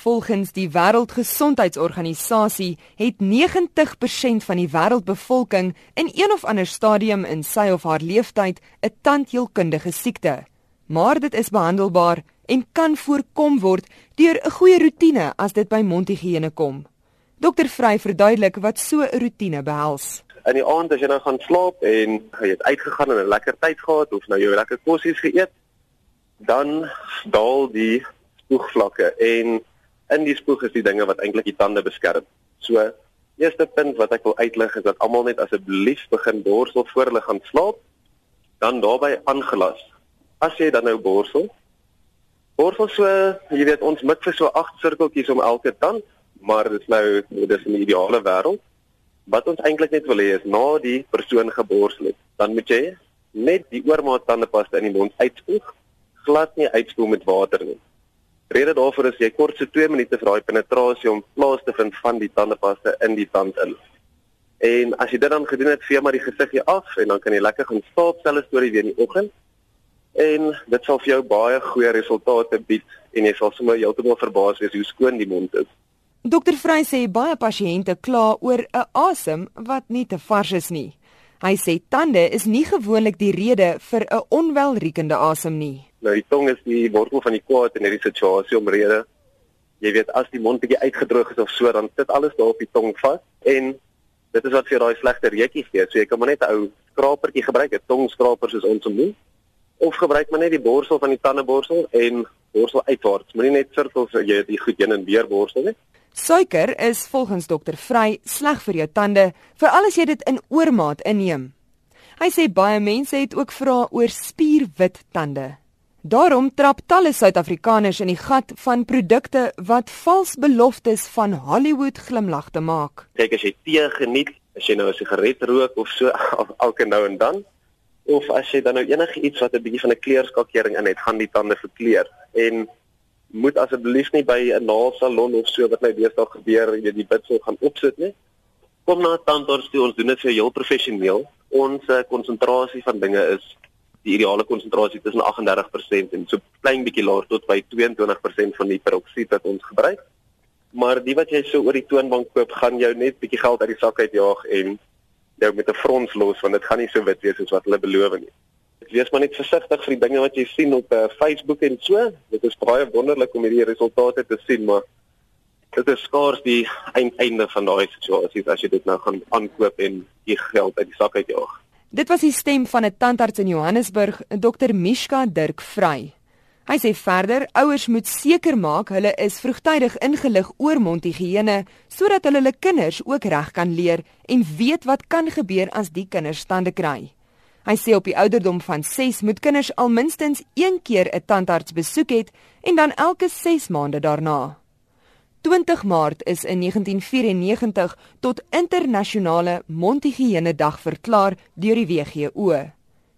Volgens die Wêreldgesondheidsorganisasie het 90% van die wêreldbevolking in een of ander stadium in sy of haar lewenstyd 'n tandheelkundige siekte. Maar dit is behandelbaar en kan voorkom word deur 'n goeie roetine as dit by mondhigiëne kom. Dokter Vry verduidelik wat so 'n roetine behels. In die aand as jy nou gaan slaap en jy het uitgegaan en 'n lekker tyd gehad of nou jou lekker kossies geëet, dan daal die spoegvlakke en in die spoeg is die dinge wat eintlik die tande beskerm. So, eerste punt wat ek wil uitlig is dat almal net asseblief begin borsel voor hulle gaan slaap, dan daarbey aangelas. As jy dan nou borsel, borsel so, jy weet ons mik vir so 8 sirkeltjies om elke tand, maar dit is nou dis 'n ideale wêreld. Wat ons eintlik net wil hê is na die persoon geborsel het, dan moet jy net die oormaat tandepasta in die mond uitspoeg, glad nie uitspoel met water nie. Rede daarvoor is jy kort so 2 minute vir daai penetrasie om plaas te vind van die tandepasta in die tand in. En as jy dit dan gedoen het, vee maar die gesiggie af en dan kan jy lekker gaan slaap selfs toe weer in die oggend. En dit sal vir jou baie goeie resultate bied en jy sal sommer heeltemal verbaas wees hoe skoon die mond is. Dokter Vrey sê baie pasiënte kla oor 'n asem wat nie te vars is nie. Hy sê tande is nie gewoonlik die rede vir 'n onwelriekende asem nie. Nou die tong is die wortel van die kwaad in hierdie situasie omrede. Jy weet as die mond bietjie uitgedroog is of so dan sit alles daar op die tong vas en dit is wat vir daai slegte reukie gee. So jy kan maar net 'n ou skrapertjie gebruik, 'n tongskraper soos ons hom of gebruik maar net die borsel van die tandeborsel en borsel uitwaarts. Moenie net sirkels jy die goed heen en weer borsel nie. Suiker is volgens dokter Vry sleg vir jou tande, veral as jy dit in oormaat inneem. Hy sê baie mense het ook vra oor spierwit tande. Daarom trap talle Suid-Afrikaners in die gat van produkte wat vals beloftes van Hollywood glimlag te maak. Kyk as jy tee geniet, as jy nou 'n sigaret rook of so elke nou en dan, of as jy dan nou enigiets wat 'n bietjie van 'n kleurskakering in het, gaan die tande verkleur en moet asseblief nie by 'n naaldsalon of so wat nou deesdae gebeur, jy weet die bitsel gaan opsit nie. Kom na 'n tandarts toe, ons doen dit vir jou heel professioneel. Ons eh, konsentrasie van dinge is die ideale konsentrasie tussen 38% en so klein bietjie laer tot by 22% van die peroksied wat ons gebruik. Maar die wat jy so oor die toonbank koop, gaan jou net bietjie geld uit die sak uitjaag en jou met 'n frons los want dit gaan nie so wit wees soos wat hulle beloof nie. Wees maar net versigtig vir die dinge wat jy sien op uh, Facebook en so. Dit is baie wonderlik om hierdie resultate te sien, maar dit is skaars die einde van daai situasie as jy dit nou gaan aankoop en jy geld uit die sak uitjaag. Dit was die stem van 'n tandarts in Johannesburg, Dr Mishka Dirk Vry. Hy sê verder, ouers moet seker maak hulle is vroegtydig ingelig oor mondhigiëne sodat hulle hulle kinders ook reg kan leer en weet wat kan gebeur as die kinders tande kry. Hy sê op die ouderdom van 6 moet kinders al minstens 1 keer 'n tandarts besoek het en dan elke 6 maande daarna. 20 Maart is in 1994 tot internasionale mondhygiëne dag verklaar deur die WHO.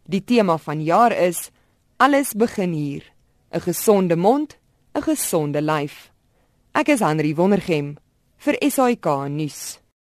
Die tema van jaar is alles begin hier. 'n Gesonde mond, 'n gesonde lyf. Ek is Henri Wondergem vir SAK nuus.